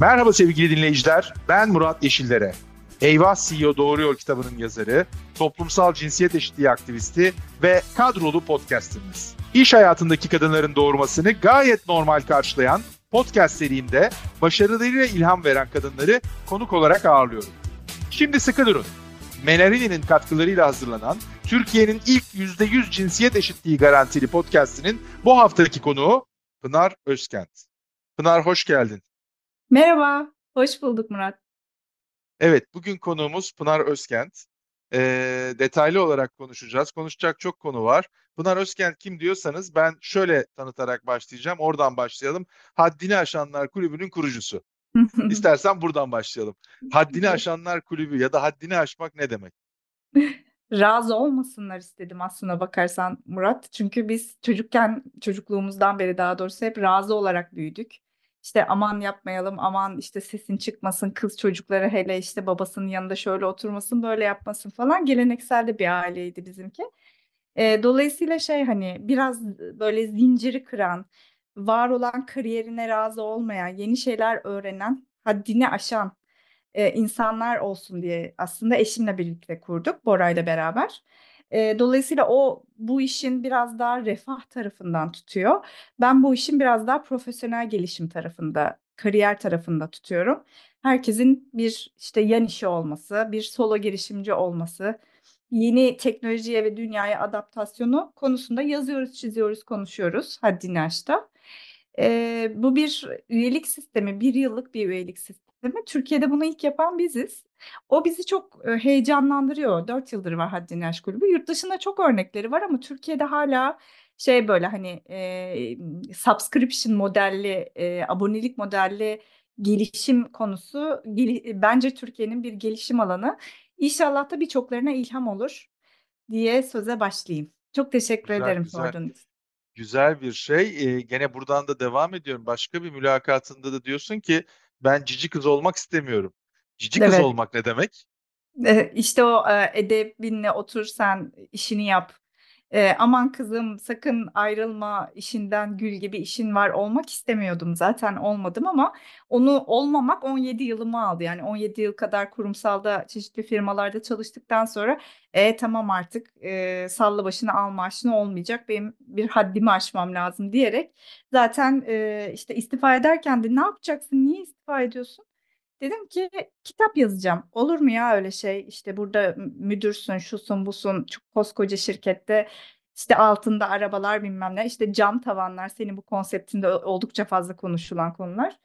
Merhaba sevgili dinleyiciler, ben Murat Yeşillere. Eyvah CEO Doğru Yol kitabının yazarı, toplumsal cinsiyet eşitliği aktivisti ve kadrolu podcastimiz. İş hayatındaki kadınların doğurmasını gayet normal karşılayan podcast serimde başarılarıyla ilham veren kadınları konuk olarak ağırlıyorum. Şimdi sıkı durun. Menarini'nin katkılarıyla hazırlanan Türkiye'nin ilk %100 cinsiyet eşitliği garantili podcastinin bu haftaki konuğu Pınar Özkent. Pınar hoş geldin. Merhaba, hoş bulduk Murat. Evet, bugün konuğumuz Pınar Özkent. Ee, detaylı olarak konuşacağız. Konuşacak çok konu var. Pınar Özkent kim diyorsanız ben şöyle tanıtarak başlayacağım. Oradan başlayalım. Haddini Aşanlar Kulübü'nün kurucusu. İstersen buradan başlayalım. Haddini Aşanlar Kulübü ya da haddini aşmak ne demek? Razı olmasınlar istedim aslına bakarsan Murat. Çünkü biz çocukken, çocukluğumuzdan beri daha doğrusu hep razı olarak büyüdük. İşte aman yapmayalım, aman işte sesin çıkmasın, kız çocukları hele işte babasının yanında şöyle oturmasın, böyle yapmasın falan. Geleneksel de bir aileydi bizimki. E, dolayısıyla şey hani biraz böyle zinciri kıran, var olan kariyerine razı olmayan, yeni şeyler öğrenen, haddini aşan e, insanlar olsun diye aslında eşimle birlikte kurduk, Bora ile beraber. E, dolayısıyla o bu işin biraz daha refah tarafından tutuyor. Ben bu işin biraz daha profesyonel gelişim tarafında, kariyer tarafında tutuyorum. Herkesin bir işte yan işi olması, bir solo girişimci olması, yeni teknolojiye ve dünyaya adaptasyonu konusunda yazıyoruz, çiziyoruz, konuşuyoruz Haddini Aş'ta. E, bu bir üyelik sistemi, bir yıllık bir üyelik sistemi. Türkiye'de bunu ilk yapan biziz. O bizi çok e, heyecanlandırıyor. Dört yıldır var Haddini Aşk Kulübü. Yurt dışında çok örnekleri var ama Türkiye'de hala şey böyle hani e, subscription modelli, e, abonelik modelli gelişim konusu gel bence Türkiye'nin bir gelişim alanı. İnşallah da birçoklarına ilham olur diye söze başlayayım. Çok teşekkür Güzel, ederim güzel. sorduğun için. Güzel bir şey. Ee, gene buradan da devam ediyorum. Başka bir mülakatında da diyorsun ki ben cici kız olmak istemiyorum. Cici kız Evet. olmak ne demek? İşte o, edebinle otur sen işini yap. Eee, aman kızım sakın ayrılma işinden gül gibi işin var olmak istemiyordum zaten olmadım ama onu olmamak 17 yılımı aldı. Yani 17 yıl kadar kurumsalda çeşitli firmalarda çalıştıktan sonra e tamam artık eee salla başını al maaşını olmayacak benim bir haddimi aşmam lazım diyerek zaten eee, işte istifa ederken de ne yapacaksın niye istifa ediyorsun? Dedim ki kitap yazacağım. Olur mu ya öyle şey? İşte burada müdürsün, şusun, busun, çok koskoca şirkette işte altında arabalar bilmem ne, işte cam tavanlar senin bu konseptinde oldukça fazla konuşulan konular.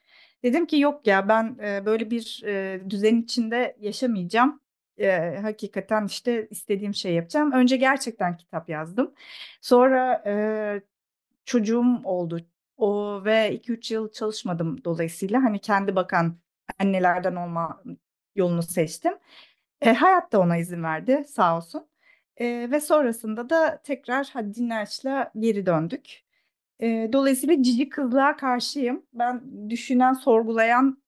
Dedim ki yok ya ben böyle bir düzen içinde yaşamayacağım. E, hakikaten işte istediğim şey yapacağım. Önce gerçekten kitap yazdım. Sonra e, çocuğum oldu. O ve 2-3 yıl çalışmadım dolayısıyla hani kendi bakan annelerden olma yolunu seçtim. E, hayat da ona izin verdi sağ olsun. E, ve sonrasında da tekrar Haddini Aşk'la geri döndük. E, dolayısıyla cici kızlığa karşıyım. Ben düşünen, sorgulayan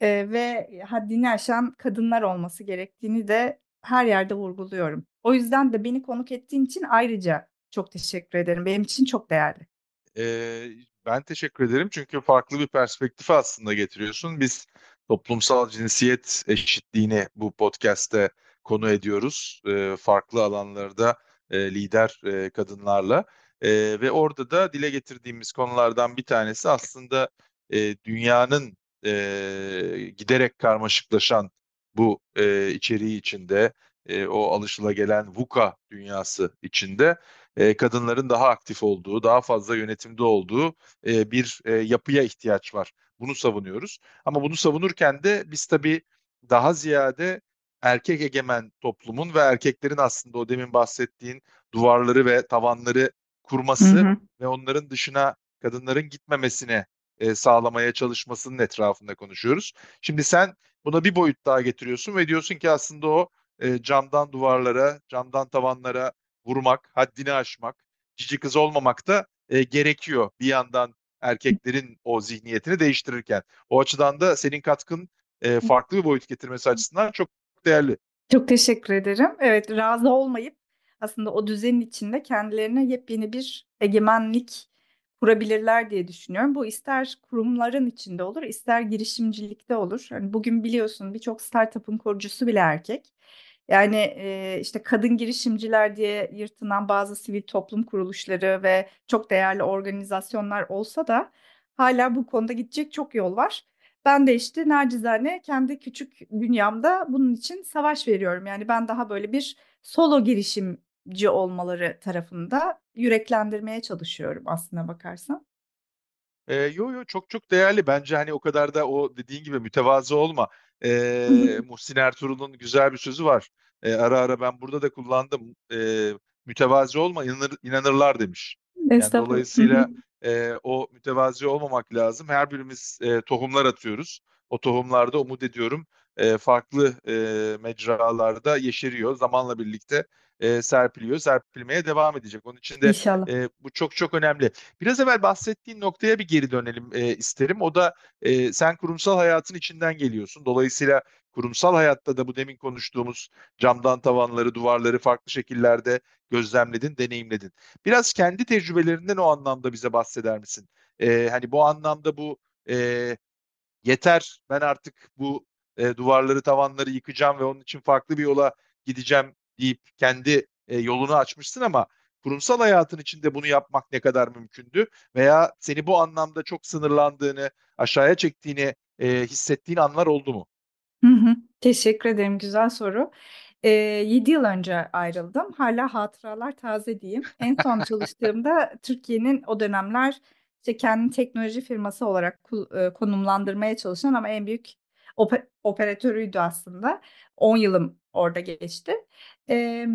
e, ve haddini aşan kadınlar olması gerektiğini de her yerde vurguluyorum. O yüzden de beni konuk ettiğin için ayrıca çok teşekkür ederim. Benim için çok değerli. Ee, ben teşekkür ederim çünkü farklı bir perspektifi aslında getiriyorsun. Biz toplumsal cinsiyet eşitliğini bu podcast'te konu ediyoruz. Ee, farklı alanlarda e, lider e, kadınlarla. E, ve orada da dile getirdiğimiz konulardan bir tanesi aslında e, dünyanın e, giderek karmaşıklaşan bu e, içeriği içinde, e, o alışılagelen VUCA dünyası içinde e, kadınların daha aktif olduğu, daha fazla yönetimde olduğu e, bir e, yapıya ihtiyaç var. Bunu savunuyoruz. Ama bunu savunurken de biz tabii daha ziyade erkek egemen toplumun ve erkeklerin aslında o demin bahsettiğin duvarları ve tavanları Hı kurması hı. ve onların dışına kadınların gitmemesine e, sağlamaya çalışmasının etrafında konuşuyoruz. Şimdi sen buna bir boyut daha getiriyorsun ve diyorsun ki aslında o e, camdan duvarlara, camdan tavanlara vurmak, haddini aşmak, cici kız olmamak da e, gerekiyor bir yandan erkeklerin o zihniyetini değiştirirken. O açıdan da senin katkın e, farklı bir boyut getirmesi açısından çok değerli. Çok teşekkür ederim. Evet, razı olmayıp aslında o düzenin içinde kendilerine yepyeni bir egemenlik kurabilirler diye düşünüyorum. Bu ister kurumların içinde olur, ister girişimcilikte olur. Yani bugün biliyorsun birçok startup'ın kurucusu bile erkek. Yani e, işte kadın girişimciler diye yırtılan bazı sivil toplum kuruluşları ve çok değerli organizasyonlar olsa da hala bu konuda gidecek çok yol var. Ben de işte nacizane kendi küçük dünyamda bunun için savaş veriyorum. Yani ben daha böyle bir solo girişimci olmaları tarafında yüreklendirmeye çalışıyorum aslına bakarsan. E, yo yo çok çok değerli. Bence hani o kadar da o dediğin gibi mütevazı olma. E, Muhsin Ertuğrul'un güzel bir sözü var. E, ara ara ben burada da kullandım. E, mütevazi olma inanır, inanırlar demiş. Yani dolayısıyla e, o mütevazi olmamak lazım. Her birimiz e, tohumlar atıyoruz. O tohumlarda umut ediyorum e, farklı e, mecralarda yeşeriyor. Zamanla birlikte e, serpiliyor, serpilmeye devam edecek. Onun için de İnşallah. e, bu çok çok önemli. Biraz evvel bahsettiğin noktaya bir geri dönelim e, isterim. O da e, sen kurumsal hayatın içinden geliyorsun. Dolayısıyla kurumsal hayatta da bu demin konuştuğumuz camdan tavanları, duvarları farklı şekillerde gözlemledin, deneyimledin. Biraz kendi tecrübelerinden o anlamda bize bahseder misin? E, hani bu anlamda bu e, yeter ben artık bu e, duvarları tavanları yıkacağım ve onun için farklı bir yola gideceğim deyip kendi e, yolunu açmışsın ama kurumsal hayatın içinde bunu yapmak ne kadar mümkündü veya seni bu anlamda çok sınırlandığını, aşağıya çektiğini e, hissettiğin anlar oldu mu? Hı hı. Teşekkür ederim. Güzel soru. Ee, 7 yıl önce ayrıldım. Hala hatıralar taze diyeyim. En son çalıştığımda Türkiye'nin o dönemler işte kendi teknoloji firması olarak e, konumlandırmaya çalışan ama en büyük ope- operatörüydü aslında. 10 yılım orada geçti. Ee,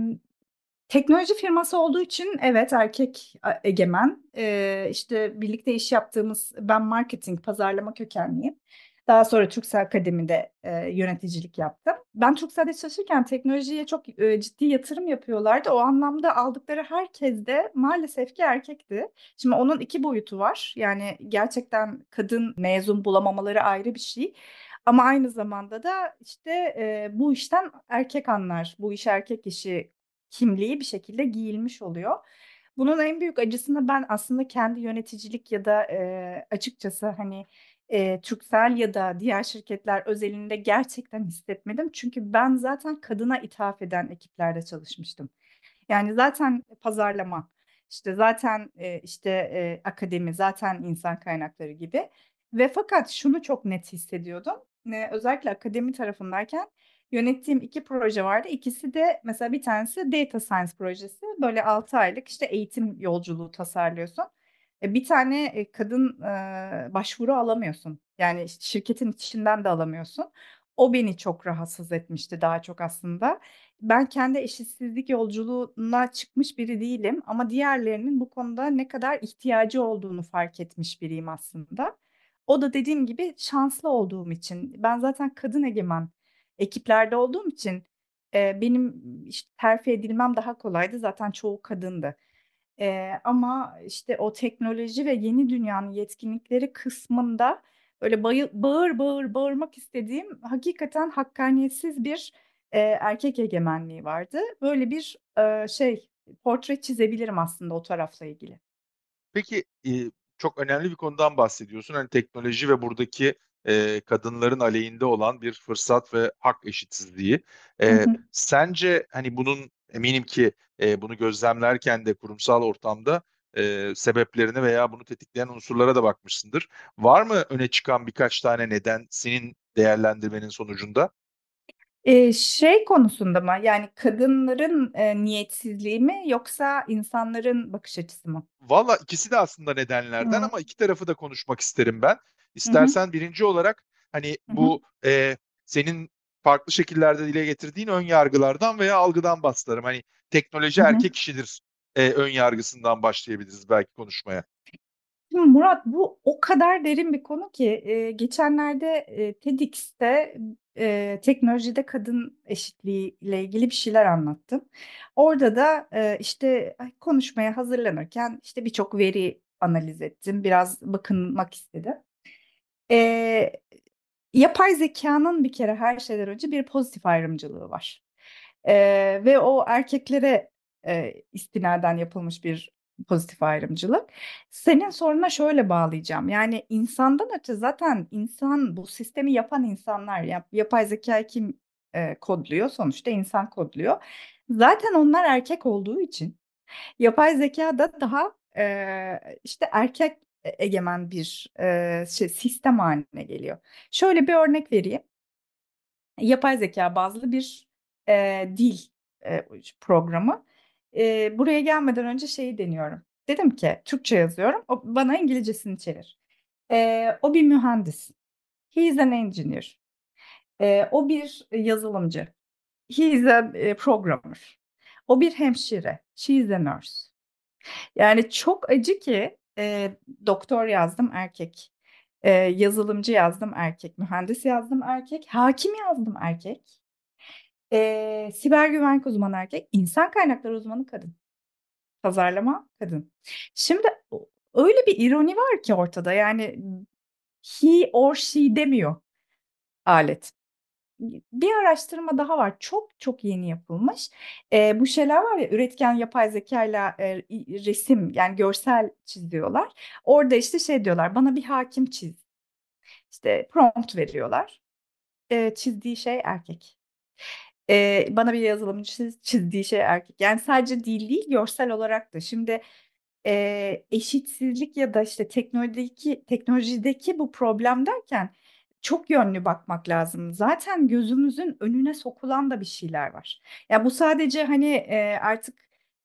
Teknoloji firması olduğu için evet erkek egemen. Ee, işte birlikte iş yaptığımız ben marketing, pazarlama kökenliyim. Daha sonra Turkcell Akademi'de e, yöneticilik yaptım. Ben Turkcell'de çalışırken teknolojiye çok e, ciddi yatırım yapıyorlardı. O anlamda aldıkları herkes de maalesef ki erkekti. Şimdi onun iki boyutu var. Yani gerçekten kadın mezun bulamamaları ayrı bir şey. Ama aynı zamanda da işte e, bu işten erkek anlar, bu iş erkek işi kimliği bir şekilde giyilmiş oluyor. Bunun en büyük acısını ben aslında kendi yöneticilik ya da e, açıkçası hani e, Turkcell ya da diğer şirketler özelinde gerçekten hissetmedim. Çünkü ben zaten kadına ithaf eden ekiplerde çalışmıştım. Yani zaten pazarlama, işte zaten e, işte e, akademi, zaten insan kaynakları gibi. Ve fakat şunu çok net hissediyordum. Özellikle akademi tarafındayken Yönettiğim iki proje vardı. İkisi de mesela bir tanesi Data Science projesi. Böyle 6 aylık işte eğitim yolculuğu tasarlıyorsun. E, bir tane e, kadın e, başvuru alamıyorsun. Yani şirketin içinden de alamıyorsun. O beni çok rahatsız etmişti daha çok aslında. Ben kendi eşitsizlik yolculuğuna çıkmış biri değilim ama diğerlerinin bu konuda ne kadar ihtiyacı olduğunu fark etmiş biriyim aslında. O da dediğim gibi şanslı olduğum için. Ben zaten kadın egemen ekiplerde olduğum için e, benim işte terfi edilmem daha kolaydı. Zaten çoğu kadındı. E, ama işte o teknoloji ve yeni dünyanın yetkinlikleri kısmında böyle bayı- bağır bağır bağırmak istediğim hakikaten hakkaniyetsiz bir e, erkek egemenliği vardı. Böyle bir e, şey portre çizebilirim aslında o tarafla ilgili. Peki e, çok önemli bir konudan bahsediyorsun. Hani teknoloji ve buradaki e, kadınların aleyhinde olan bir fırsat ve hak eşitsizliği. Hı E, hı. sence hani bunun eminim ki e, bunu gözlemlerken de kurumsal ortamda e, sebeplerine veya bunu tetikleyen unsurlara da bakmışsındır. Var mı öne çıkan birkaç tane neden senin değerlendirmenin sonucunda? Ee, şey konusunda mı? Yani kadınların e, niyetsizliği mi yoksa insanların bakış açısı mı? Valla ikisi de aslında nedenlerden Hı ama iki tarafı da konuşmak isterim ben. hı hı İstersen birinci olarak hani hı hı bu e, senin farklı şekillerde dile getirdiğin ön yargılardan veya algıdan bahsederim. Hani teknoloji hı. hı. erkek işidir e, ön yargısından başlayabiliriz belki konuşmaya. Şimdi Murat bu o kadar derin bir konu ki e, geçenlerde e, TEDx'te e, teknolojide kadın eşitliği ile ilgili bir şeyler anlattım. Orada da e, işte ay, konuşmaya hazırlanırken işte birçok veri analiz ettim. Biraz bakınmak istedim. E, yapay zekanın bir kere her şeyden önce bir pozitif ayrımcılığı var. Ee, ve o erkeklere e, istinaden yapılmış bir pozitif ayrımcılık. Senin soruna şöyle bağlayacağım. Yani insandan öte zaten insan bu sistemi yapan insanlar yap, yapay zeka kim e, kodluyor? Sonuçta insan kodluyor. Zaten onlar erkek olduğu için yapay zeka da daha e, işte erkek egemen bir e, şey, sistem haline geliyor. Şöyle bir örnek vereyim. Yapay zeka bazlı bir e, dil e, programı. E, buraya gelmeden önce şeyi deniyorum. Dedim ki Türkçe yazıyorum. O bana İngilizcesini çevir. E, o bir mühendis. He is an engineer. E, o bir yazılımcı. He is a e, programmer. O bir hemşire. She is a nurse. Yani çok acı ki e, doktor yazdım erkek. E, yazılımcı yazdım erkek. Mühendis yazdım erkek. Hakim yazdım erkek. E, siber güvenlik uzmanı erkek. insan kaynakları uzmanı kadın. Pazarlama kadın. Şimdi öyle bir ironi var ki ortada. Yani he or she demiyor alet bir araştırma daha var. Çok çok yeni yapılmış. E, bu şeyler var ya üretken yapay zekayla e, resim yani görsel çiziyorlar. Orada işte şey diyorlar bana bir hakim çiz. İşte prompt veriyorlar. E, çizdiği şey erkek. E, bana bir yazılımcı çiz, çizdiği şey erkek. Yani sadece dil değil görsel olarak da. Şimdi e, eşitsizlik ya da işte teknolojideki teknolojideki bu problem derken çok yönlü bakmak lazım. Zaten gözümüzün önüne sokulan da bir şeyler var. Ya bu sadece hani e, artık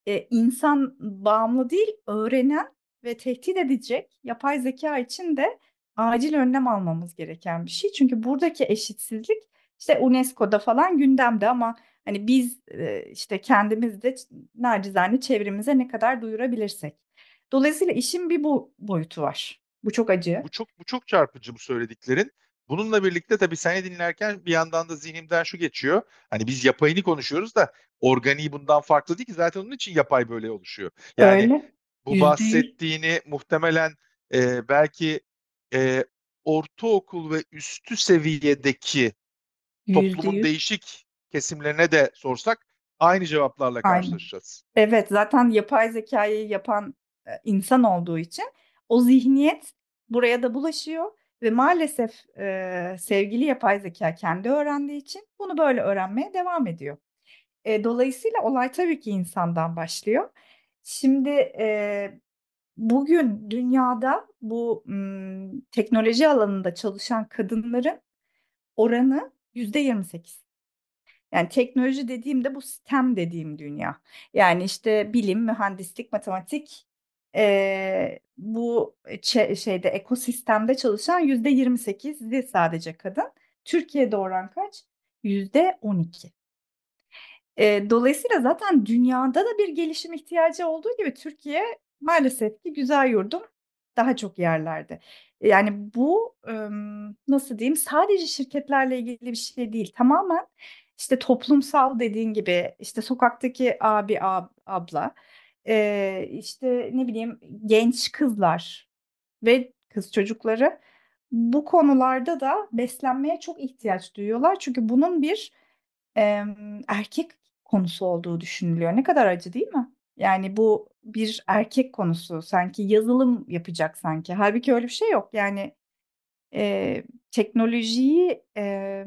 e, insan bağımlı değil, öğrenen ve tehdit edecek yapay zeka için de acil önlem almamız gereken bir şey. Çünkü buradaki eşitsizlik işte UNESCO'da falan gündemde ama hani biz e, işte kendimiz de nacizane çevremize ne kadar duyurabilirsek. Dolayısıyla işin bir bu boyutu var. Bu çok acı. Bu çok bu çok çarpıcı bu söylediklerin. Bununla birlikte tabii seni dinlerken bir yandan da zihnimden şu geçiyor. Hani biz yapayını konuşuyoruz da organiği bundan farklı değil ki zaten onun için yapay böyle oluşuyor. Yani Öyle. bu Yüzde yüz. bahsettiğini muhtemelen e, belki e, ortaokul ve üstü seviyedeki toplumun yüz. değişik kesimlerine de sorsak aynı cevaplarla Aynen. karşılaşacağız. Evet, zaten yapay zekayı yapan e, insan olduğu için o zihniyet buraya da bulaşıyor ve maalesef e, sevgili yapay zeka kendi öğrendiği için bunu böyle öğrenmeye devam ediyor. E, dolayısıyla olay tabii ki insandan başlıyor. Şimdi e, bugün dünyada bu m, teknoloji alanında çalışan kadınların oranı yüzde 28. Yani teknoloji dediğimde bu STEM dediğim dünya. Yani işte bilim, mühendislik, matematik e, bu şeyde ekosistemde çalışan yüzde 28'i sadece kadın. Türkiye'de oran kaç? Yüzde 12. E, dolayısıyla zaten dünyada da bir gelişim ihtiyacı olduğu gibi Türkiye maalesef ki güzel yurdum daha çok yerlerde. Yani bu nasıl diyeyim sadece şirketlerle ilgili bir şey değil. Tamamen işte toplumsal dediğin gibi işte sokaktaki abi ab, abla işte ne bileyim genç kızlar ve kız çocukları bu konularda da beslenmeye çok ihtiyaç duyuyorlar. Çünkü bunun bir erkek konusu olduğu düşünülüyor. Ne kadar acı değil mi? Yani bu bir erkek konusu sanki yazılım yapacak sanki. Halbuki öyle bir şey yok. Yani e, teknolojiyi e,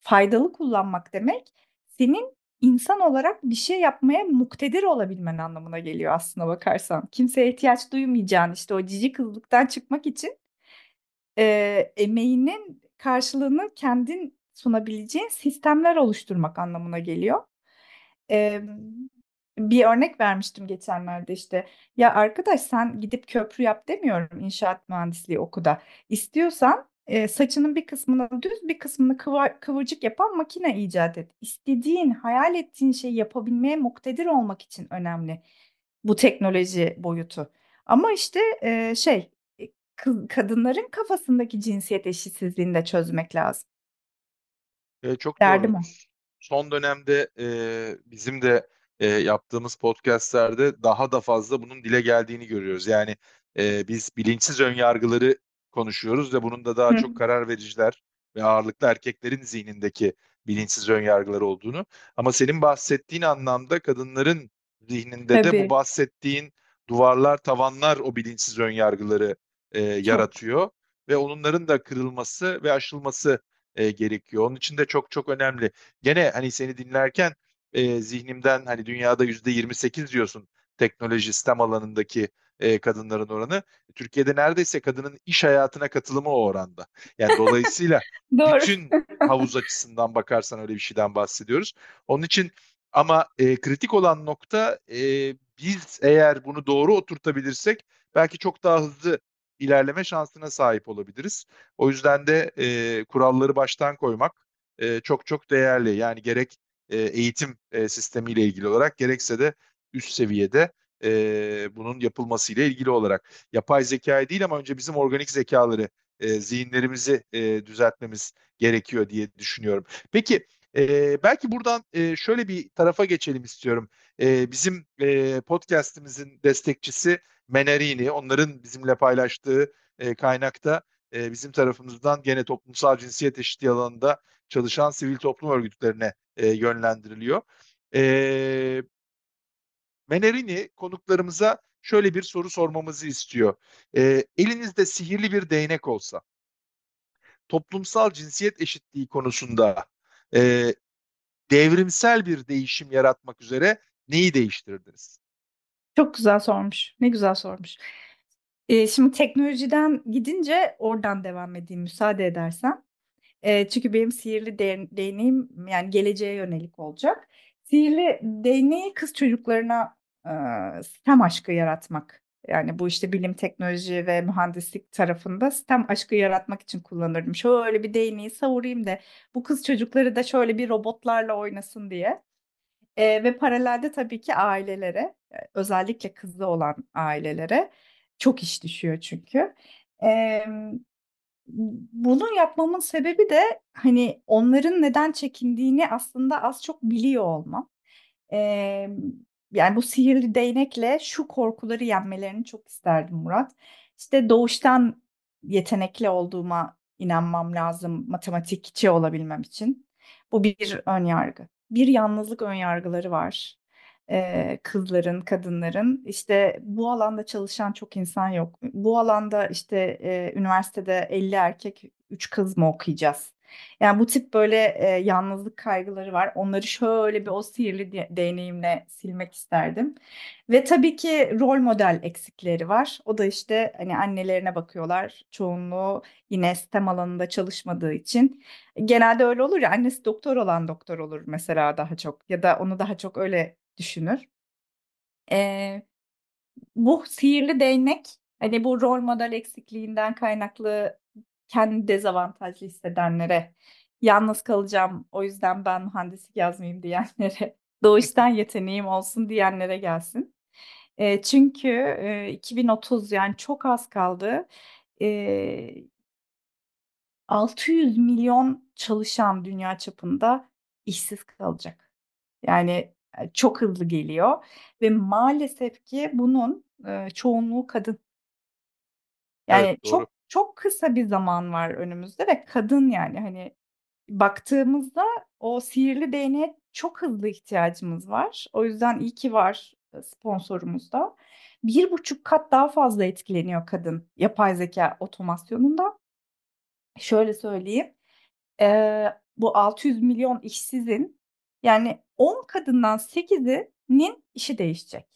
faydalı kullanmak demek senin insan olarak bir şey yapmaya muktedir olabilmen anlamına geliyor aslına bakarsan. Kimseye ihtiyaç duymayacağın işte o cici kızlıktan çıkmak için e, emeğinin karşılığını kendin sunabileceğin sistemler oluşturmak anlamına geliyor. E, bir örnek vermiştim geçenlerde işte. Ya arkadaş sen gidip köprü yap demiyorum inşaat mühendisliği okuda. İstiyorsan e, saçının bir kısmını düz bir kısmını kıva- kıvırcık yapan makine icat et. İstediğin, hayal ettiğin şeyi yapabilmeye muktedir olmak için önemli bu teknoloji boyutu. Ama işte e, şey e, kadınların kafasındaki cinsiyet eşitsizliğini de çözmek lazım. E, çok Derdim doğru. o. Son dönemde e, bizim de e, yaptığımız podcastlerde daha da fazla bunun dile geldiğini görüyoruz. Yani e, biz bilinçsiz önyargıları konuşuyoruz ve bunun da daha Hı. çok karar vericiler ve ağırlıklı erkeklerin zihnindeki bilinçsiz önyargılar olduğunu. Ama senin bahsettiğin anlamda kadınların zihninde de bu Tabii. bahsettiğin duvarlar, tavanlar o bilinçsiz önyargıları e, yaratıyor ve onların da kırılması ve aşılması e, gerekiyor. Onun için de çok çok önemli. Gene hani seni dinlerken e, zihnimden hani dünyada yüzde 28 diyorsun teknoloji sistem alanındaki e, kadınların oranı. Türkiye'de neredeyse kadının iş hayatına katılımı o oranda. Yani dolayısıyla bütün havuz açısından bakarsan öyle bir şeyden bahsediyoruz. Onun için ama e, kritik olan nokta e, biz eğer bunu doğru oturtabilirsek belki çok daha hızlı ilerleme şansına sahip olabiliriz. O yüzden de e, kuralları baştan koymak e, çok çok değerli. Yani gerek e, eğitim e, sistemiyle ilgili olarak gerekse de üst seviyede e, bunun yapılmasıyla ilgili olarak. Yapay zekayı değil ama önce bizim organik zekaları, e, zihinlerimizi e, düzeltmemiz gerekiyor diye düşünüyorum. Peki e, belki buradan e, şöyle bir tarafa geçelim istiyorum. E, bizim e, podcastimizin destekçisi Menarini, onların bizimle paylaştığı e, kaynakta e, bizim tarafımızdan gene toplumsal cinsiyet eşitliği alanında çalışan sivil toplum örgütlerine e, yönlendiriliyor. E, Menerini konuklarımıza şöyle bir soru sormamızı istiyor. E, elinizde sihirli bir değnek olsa, toplumsal cinsiyet eşitliği konusunda e, devrimsel bir değişim yaratmak üzere neyi değiştirdiniz? Çok güzel sormuş. Ne güzel sormuş. Ee, şimdi teknolojiden gidince oradan devam edeyim müsaade edersen. Ee, çünkü benim sihirli de değneğim yani geleceğe yönelik olacak. Sihirli değneği kız çocuklarına e, sistem aşkı yaratmak. Yani bu işte bilim, teknoloji ve mühendislik tarafında sistem aşkı yaratmak için kullanırdım. Şöyle bir değneği savurayım da bu kız çocukları da şöyle bir robotlarla oynasın diye. E, ve paralelde tabii ki ailelere, özellikle kızlı olan ailelere çok iş düşüyor çünkü. E, bunu yapmamın sebebi de hani onların neden çekindiğini aslında az çok biliyor olmam. E, yani bu sihirli değnekle şu korkuları yenmelerini çok isterdim Murat. İşte doğuştan yetenekli olduğuma inanmam lazım matematikçi olabilmem için. Bu bir ön yargı bir yalnızlık önyargıları var. Ee, kızların, kadınların işte bu alanda çalışan çok insan yok. Bu alanda işte e, üniversitede 50 erkek, 3 kız mı okuyacağız? Yani bu tip böyle e, yalnızlık kaygıları var. Onları şöyle bir o sihirli de- deneyimle silmek isterdim. Ve tabii ki rol model eksikleri var. O da işte hani annelerine bakıyorlar. Çoğunluğu yine STEM alanında çalışmadığı için. Genelde öyle olur ya annesi doktor olan doktor olur mesela daha çok ya da onu daha çok öyle düşünür. Ee, bu sihirli değnek hani bu rol model eksikliğinden kaynaklı kendi dezavantajlı hissedenlere, yalnız kalacağım o yüzden ben mühendislik yazmayayım diyenlere, doğuştan yeteneğim olsun diyenlere gelsin. E, çünkü e, 2030 yani çok az kaldı. E, 600 milyon çalışan dünya çapında işsiz kalacak. Yani çok hızlı geliyor ve maalesef ki bunun e, çoğunluğu kadın. Yani Evet, doğru. çok çok kısa bir zaman var önümüzde ve kadın yani hani baktığımızda o sihirli değneğe çok hızlı ihtiyacımız var. O yüzden iyi ki var sponsorumuz da. Bir buçuk kat daha fazla etkileniyor kadın yapay zeka otomasyonunda. Şöyle söyleyeyim. E, bu 600 milyon işsizin yani 10 kadından 8'inin işi değişecek.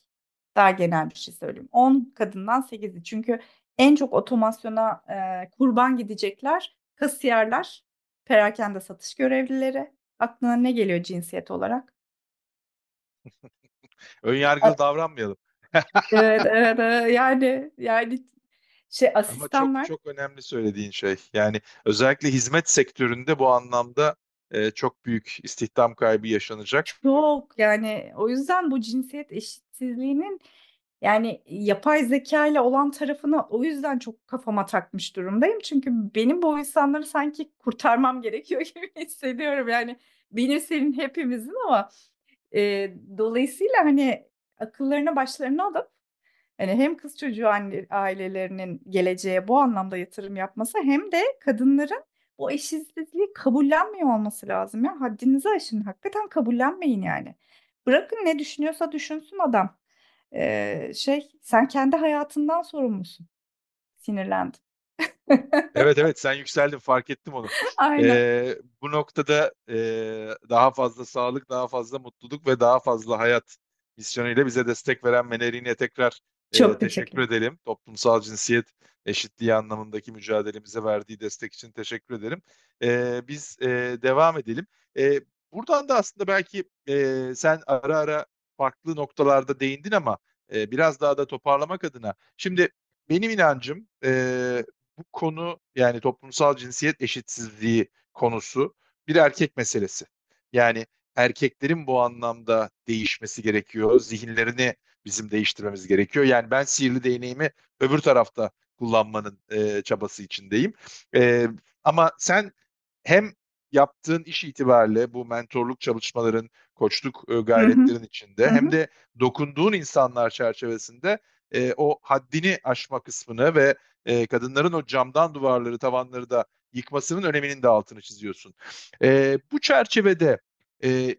Daha genel bir şey söyleyeyim. 10 kadından 8'i. Çünkü en çok otomasyona e, kurban gidecekler kasiyerler, perakende satış görevlileri. Aklına ne geliyor cinsiyet olarak? Önyargılı davranmayalım. Evet, evet, evet. Yani yani şey Ama çok asistanlar çok önemli söylediğin şey. Yani özellikle hizmet sektöründe bu anlamda e, çok büyük istihdam kaybı yaşanacak. çok yani o yüzden bu cinsiyet eşitsizliğinin yani yapay zeka ile olan tarafını o yüzden çok kafama takmış durumdayım. Çünkü benim bu insanları sanki kurtarmam gerekiyor gibi hissediyorum. Yani benim senin hepimizin ama e, dolayısıyla hani akıllarına başlarına alıp hani hem kız çocuğu anne, ailelerinin geleceğe bu anlamda yatırım yapması hem de kadınların bu eşitsizliği kabullenmiyor olması lazım ya. Haddinizi aşın. Hakikaten kabullenmeyin yani. Bırakın ne düşünüyorsa düşünsün adam. Ee, şey sen kendi hayatından sorumlusun. Sinirlendim. Evet evet sen yükseldin fark ettim onu. Aynen. Ee, bu noktada e, daha fazla sağlık, daha fazla mutluluk ve daha fazla hayat misyonuyla bize destek veren Meneri'ne tekrar e, Çok teşekkür teşekkür edelim. Toplumsal cinsiyet eşitliği anlamındaki mücadelemize verdiği destek için teşekkür ederim. Ee, biz e, devam edelim. E, buradan da aslında belki e, sen ara ara farklı noktalarda değindin ama e, biraz daha da toparlamak adına. Şimdi benim inancım e, bu konu yani toplumsal cinsiyet eşitsizliği konusu bir erkek meselesi. Yani erkeklerin bu anlamda değişmesi gerekiyor. Zihinlerini bizim değiştirmemiz gerekiyor. Yani ben sihirli değneğimi öbür tarafta kullanmanın e, çabası içindeyim. E, ama sen hem yaptığın iş itibariyle bu mentorluk çalışmaların, koçluk e, gayretlerin içinde Hı hem hı. de dokunduğun insanlar çerçevesinde e, o haddini aşma kısmını ve e, kadınların o camdan duvarları, tavanları da yıkmasının öneminin de altını çiziyorsun. E, bu çerçevede e,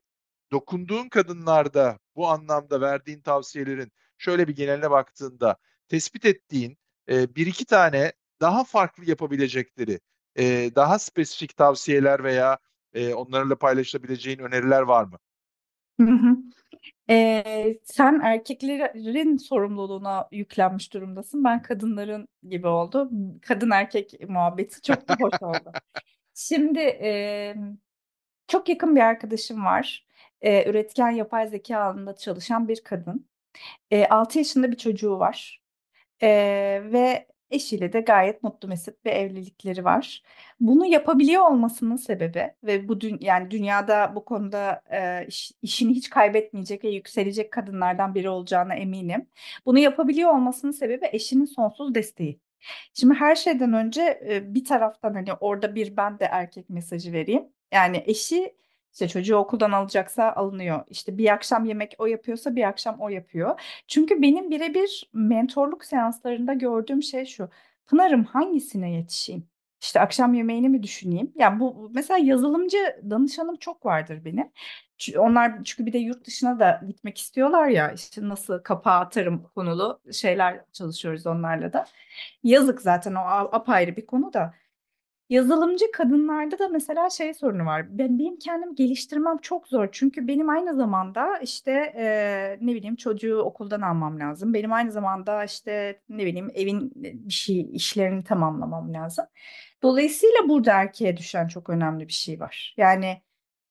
dokunduğun kadınlarda bu anlamda verdiğin tavsiyelerin şöyle bir geneline baktığında tespit ettiğin e, bir iki tane daha farklı yapabilecekleri, e, daha spesifik tavsiyeler veya e, onlarla paylaşabileceğin öneriler var mı? Hı hı. Ee, sen erkeklerin sorumluluğuna yüklenmiş durumdasın. Ben kadınların gibi oldu. Kadın erkek muhabbeti çok da hoş oldu. Şimdi e, çok yakın bir arkadaşım var. E, üretken yapay zeka alanında çalışan bir kadın. E, 6 yaşında bir çocuğu var. E, ve eşiyle de gayet mutlu mesut bir evlilikleri var. Bunu yapabiliyor olmasının sebebi ve bu dün yani dünyada bu konuda e, iş- işini hiç kaybetmeyecek ve yükselecek kadınlardan biri olacağına eminim. Bunu yapabiliyor olmasının sebebi eşinin sonsuz desteği. Şimdi her şeyden önce bir taraftan hani orada bir ben de erkek mesajı vereyim. Yani eşi işte çocuğu okuldan alacaksa alınıyor. İşte bir akşam yemek o yapıyorsa bir akşam o yapıyor. Çünkü benim birebir mentorluk seanslarında gördüğüm şey şu. Pınar'ım hangisine yetişeyim? İşte akşam yemeğini mi düşüneyim? Yani bu mesela yazılımcı danışanım çok vardır benim. Onlar çünkü bir de yurt dışına da gitmek istiyorlar ya işte nasıl kapağı atarım konulu şeyler çalışıyoruz onlarla da. Yazık zaten o apayrı bir konu da. Yazılımcı kadınlarda da mesela şey sorunu var. Ben benim kendim geliştirmem çok zor. Çünkü benim aynı zamanda işte e, ne bileyim çocuğu okuldan almam lazım. Benim aynı zamanda işte ne bileyim evin bir şey işlerini tamamlamam lazım. Dolayısıyla burada erkeğe düşen çok önemli bir şey var. Yani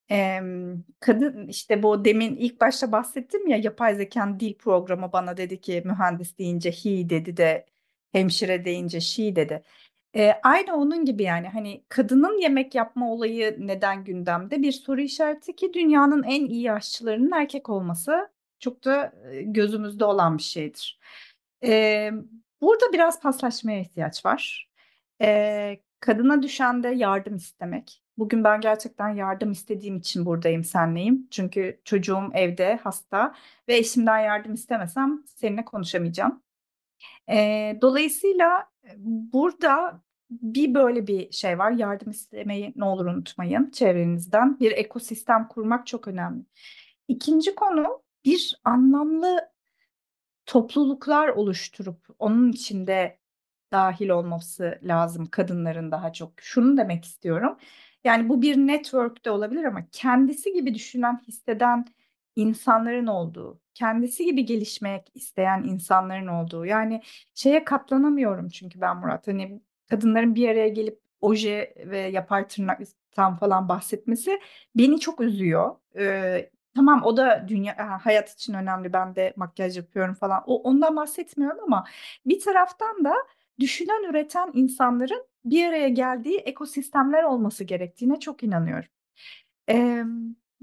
Em, kadın işte bu demin ilk başta bahsettim ya yapay zekanın dil programı bana dedi ki mühendis deyince he dedi de hemşire deyince she dedi. E, aynı onun gibi yani hani kadının yemek yapma olayı neden gündemde bir soru işareti ki dünyanın en iyi aşçılarının erkek olması çok da gözümüzde olan bir şeydir. E, burada biraz paslaşmaya ihtiyaç var. E, kadına düşen de yardım istemek. Bugün ben gerçekten yardım istediğim için buradayım senleyim. Çünkü çocuğum evde hasta ve eşimden yardım istemesem seninle konuşamayacağım. Ee, dolayısıyla e, burada bir böyle bir şey var. Yardım istemeyi ne olur unutmayın çevrenizden. Bir ekosistem kurmak çok önemli. İkinci konu bir anlamlı topluluklar oluşturup onun içinde dahil olması lazım kadınların daha çok. Şunu demek istiyorum. Yani bu bir network de olabilir ama kendisi gibi düşünen, hisseden insanların olduğu, kendisi gibi gelişmek isteyen insanların olduğu. Yani şeye katlanamıyorum çünkü ben Murat. Hani kadınların bir araya gelip oje ve yapay tırnaktan falan bahsetmesi beni çok üzüyor. Ee, Tamam o da dünya hayat için önemli. Ben de makyaj yapıyorum falan. O ondan bahsetmiyorum ama bir taraftan da düşünen, üreten insanların bir araya geldiği ekosistemler olması gerektiğine çok inanıyorum. Ee,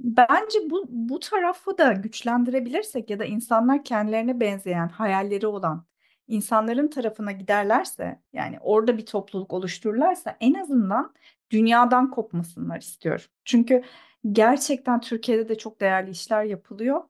bence bu bu tarafı da güçlendirebilirsek ya da insanlar kendilerine benzeyen, hayalleri olan insanların tarafına giderlerse, yani orada bir topluluk oluştururlarsa en azından dünyadan kopmasınlar istiyorum. Çünkü gerçekten Türkiye'de de çok değerli işler yapılıyor.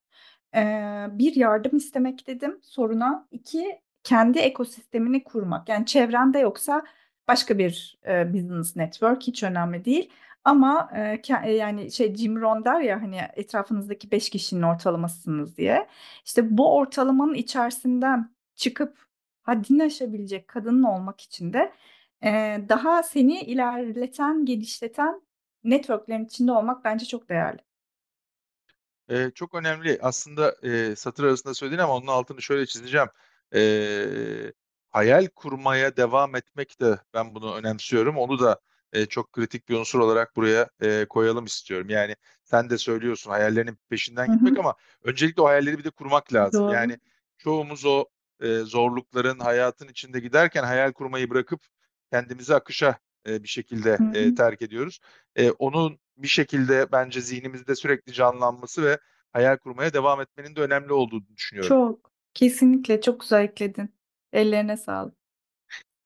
Ee, bir yardım istemek dedim soruna. İki kendi ekosistemini kurmak. Yani çevrende yoksa başka bir e, business network hiç önemli değil. Ama e, yani şey Jim Rohn der ya hani etrafınızdaki beş kişinin ortalamasısınız diye. İşte bu ortalamanın içerisinden çıkıp haddini aşabilecek kadının olmak için de e, daha seni ilerleten, gelişleten networklerin içinde olmak bence çok değerli. Ee, çok önemli. Aslında e, satır arasında söylediğin ama onun altını şöyle çizeceğim. Ee, hayal kurmaya devam etmek de ben bunu önemsiyorum. Onu da e, çok kritik bir unsur olarak buraya e, koyalım istiyorum. Yani sen de söylüyorsun hayallerinin peşinden gitmek ama öncelikle o hayalleri bir de kurmak lazım. Doğru. Yani çoğumuz o e, zorlukların hayatın içinde giderken hayal kurmayı bırakıp kendimizi akışa e, bir şekilde e, terk ediyoruz. E, onun bir şekilde bence zihnimizde sürekli canlanması ve hayal kurmaya devam etmenin de önemli olduğunu düşünüyorum. Çok. Kesinlikle çok güzel ekledin. Ellerine sağlık.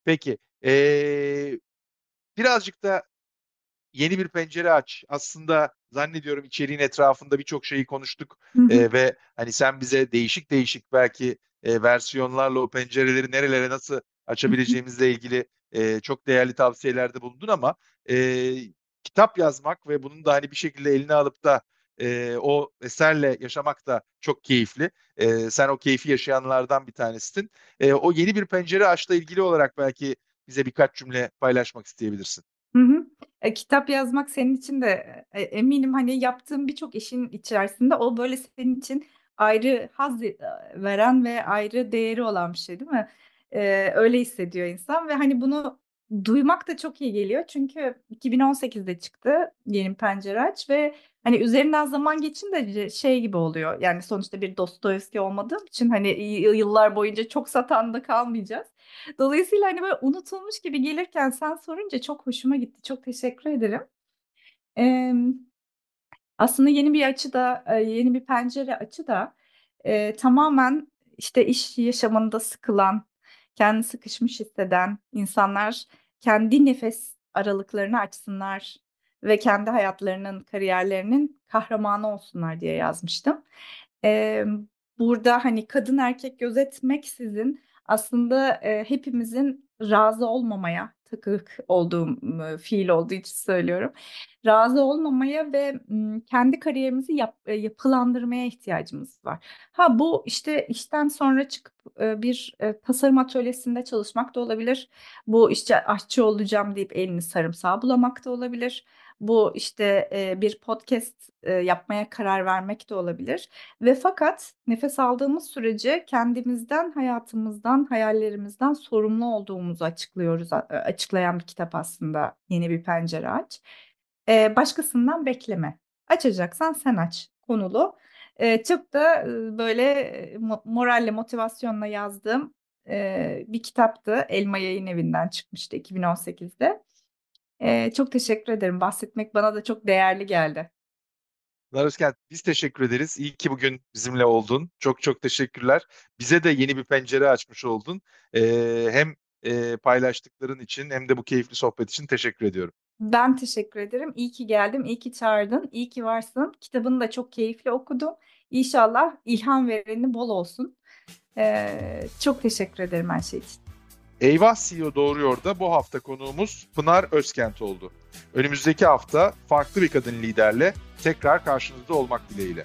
Peki. Ee, birazcık da yeni bir pencere aç. Aslında zannediyorum içeriğin etrafında birçok şeyi konuştuk Hı hı. Ee, ve hani sen bize değişik değişik belki e, versiyonlarla o pencereleri nerelere nasıl açabileceğimizle ilgili e, çok değerli tavsiyelerde bulundun ama e, kitap yazmak ve bunun da hani bir şekilde eline alıp da e, o eserle yaşamak da çok keyifli. E, sen o keyfi yaşayanlardan bir tanesisin. E, o yeni bir pencere açla ilgili olarak belki bize birkaç cümle paylaşmak isteyebilirsin. Hı hı. E, kitap yazmak senin için de e, eminim hani yaptığın birçok işin içerisinde o böyle senin için ayrı haz e, veren ve ayrı değeri olan bir şey değil mi? E, öyle hissediyor insan ve hani bunu duymak da çok iyi geliyor. Çünkü 2018'de çıktı Yeni Pencere Aç ve hani üzerinden zaman geçince şey gibi oluyor. Yani sonuçta bir Dostoyevski olmadığım için hani yıllar boyunca çok satan da kalmayacağız. Dolayısıyla hani böyle unutulmuş gibi gelirken sen sorunca çok hoşuma gitti. Çok teşekkür ederim. Ee, aslında yeni bir açı da, yeni bir pencere açı da e, tamamen işte iş yaşamında sıkılan, kendi sıkışmış hisseden insanlar kendi nefes aralıklarını açsınlar ve kendi hayatlarının, kariyerlerinin kahramanı olsunlar diye yazmıştım. Ee, burada hani kadın erkek gözetmeksizin aslında e, hepimizin razı olmamaya takık olduğum e, fiil olduğu için söylüyorum. Razı olmamaya ve kendi kariyerimizi yap, yapılandırmaya ihtiyacımız var. Ha bu işte işten sonra çıkıp bir tasarım atölyesinde çalışmak da olabilir. Bu işte aşçı olacağım deyip elini sarımsağı bulamak da olabilir. Bu işte e, bir podcast e, yapmaya karar vermek de olabilir. Ve fakat nefes aldığımız sürece kendimizden, hayatımızdan, hayallerimizden sorumlu olduğumuzu açıklıyoruz. Açıklayan bir kitap aslında Yeni Bir Pencere Aç. E, başkasından bekleme. Açacaksan sen aç konulu. E, çok da e, böyle moralle, motivasyonla yazdığım e, bir kitaptı. Elma Yayın Evi'nden çıkmıştı 2018'de. E, çok teşekkür ederim. Bahsetmek bana da çok değerli geldi. Larusken biz teşekkür ederiz. İyi ki bugün bizimle oldun. Çok çok teşekkürler. Bize de yeni bir pencere açmış oldun. Ee, hem e, paylaştıkların için hem de bu keyifli sohbet için teşekkür ediyorum. Ben teşekkür ederim. İyi ki geldim, iyi ki çağırdın, iyi ki varsın. Kitabını da çok keyifli okudum. İnşallah ilham vereni bol olsun. Ee, çok teşekkür ederim her şey için. Eyvah CEO Doğruyor da bu hafta konuğumuz Pınar Özkent oldu. Önümüzdeki hafta farklı bir kadın liderle tekrar karşınızda olmak dileğiyle.